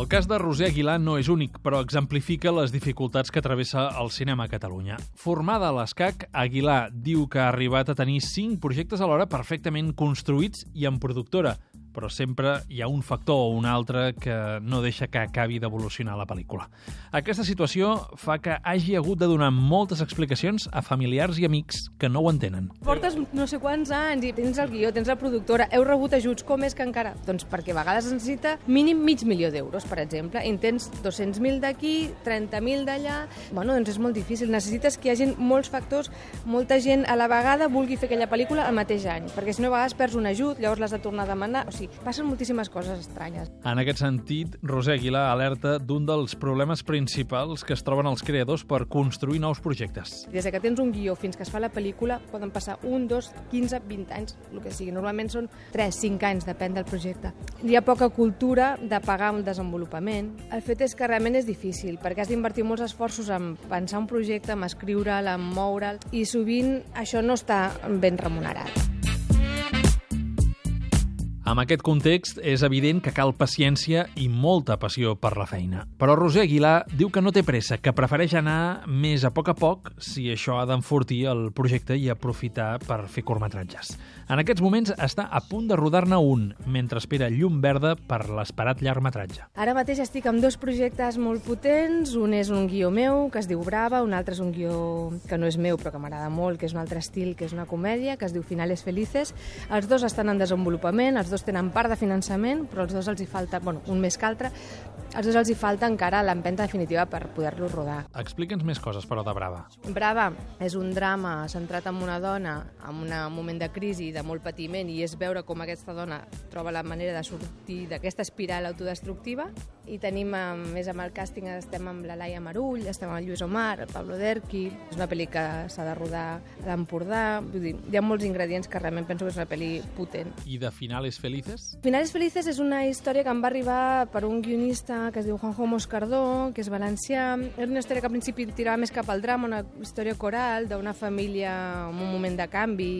El cas de Roser Aguilar no és únic, però exemplifica les dificultats que travessa el cinema a Catalunya. Formada a l'ESCAC, Aguilar diu que ha arribat a tenir cinc projectes alhora perfectament construïts i amb productora, però sempre hi ha un factor o un altre que no deixa que acabi d'evolucionar la pel·lícula. Aquesta situació fa que hagi hagut de donar moltes explicacions a familiars i amics que no ho entenen. Portes no sé quants anys i tens el guió, tens la productora, heu rebut ajuts, com és que encara? Doncs perquè a vegades es necessita mínim mig milió d'euros, per exemple, i en tens 200.000 d'aquí, 30.000 d'allà... Bueno, doncs és molt difícil. Necessites que hi hagi molts factors, molta gent a la vegada vulgui fer aquella pel·lícula al mateix any, perquè si no a vegades perds un ajut, llavors l'has de tornar a demanar... O sigui, passen moltíssimes coses estranyes. En aquest sentit, Roser Aguilar alerta d'un dels problemes principals que es troben els creadors per construir nous projectes. Des de que tens un guió fins que es fa la pel·lícula poden passar un, dos, 15, 20 anys, el que sigui. Normalment són 3, 5 anys, depèn del projecte. Hi ha poca cultura de pagar el desenvolupament. El fet és que realment és difícil, perquè has d'invertir molts esforços en pensar un projecte, en escriure'l, en moure'l, i sovint això no està ben remunerat. Amb aquest context, és evident que cal paciència i molta passió per la feina. Però Roser Aguilar diu que no té pressa, que prefereix anar més a poc a poc si això ha d'enfortir el projecte i aprofitar per fer curtmetratges. En aquests moments està a punt de rodar-ne un, mentre espera llum verda per l'esperat llargmetratge. Ara mateix estic amb dos projectes molt potents. Un és un guió meu, que es diu Brava, un altre és un guió que no és meu, però que m'agrada molt, que és un altre estil, que és una comèdia, que es diu Finales Felices. Els dos estan en desenvolupament, els dos tenen part de finançament, però els dos els hi falta, bueno, un més que altre, els dos els hi falta encara l'empenta definitiva per poder-los rodar. Explica'ns més coses, però, de Brava. Brava és un drama centrat en una dona en un moment de crisi, de molt patiment, i és veure com aquesta dona troba la manera de sortir d'aquesta espiral autodestructiva. I tenim, a més amb el càsting, estem amb la Laia Marull, estem amb el Lluís Omar, el Pablo Derqui, és una pel·li que s'ha de rodar a l'Empordà, vull dir, hi ha molts ingredients que realment penso que és una pel·li potent. I de Finales Felices? Finales Felices és una història que em va arribar per un guionista que es diu Juanjo Moscardó, que és valencià. Era una història que al principi tirava més cap al drama, una història coral d'una família en un moment de canvi,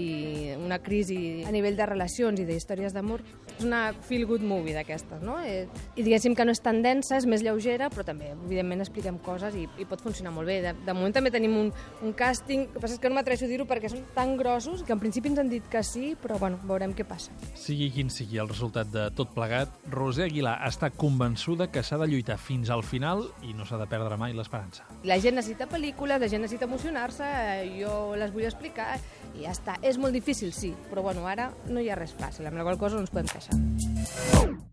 una crisi a nivell de relacions i d'històries d'amor. És una feel-good movie d'aquestes, no? Eh, I diguéssim que no és tan densa, és més lleugera, però també, evidentment, expliquem coses i, i pot funcionar molt bé. De, de moment també tenim un, un càsting, el que passa és que no m'atreveixo a dir-ho perquè són tan grossos que en principi ens han dit que sí, però bueno, veurem què passa. Sigui quin sigui el resultat de tot plegat, Roser Aguilar està convençuda que s'ha de lluitar fins al final i no s'ha de perdre mai l'esperança. La gent necessita pel·lícules, la gent necessita emocionar-se, eh, jo les vull explicar i ja està. És molt difícil, sí, però bueno, ara no hi ha res fàcil, amb la qual cosa no ens podem queixar.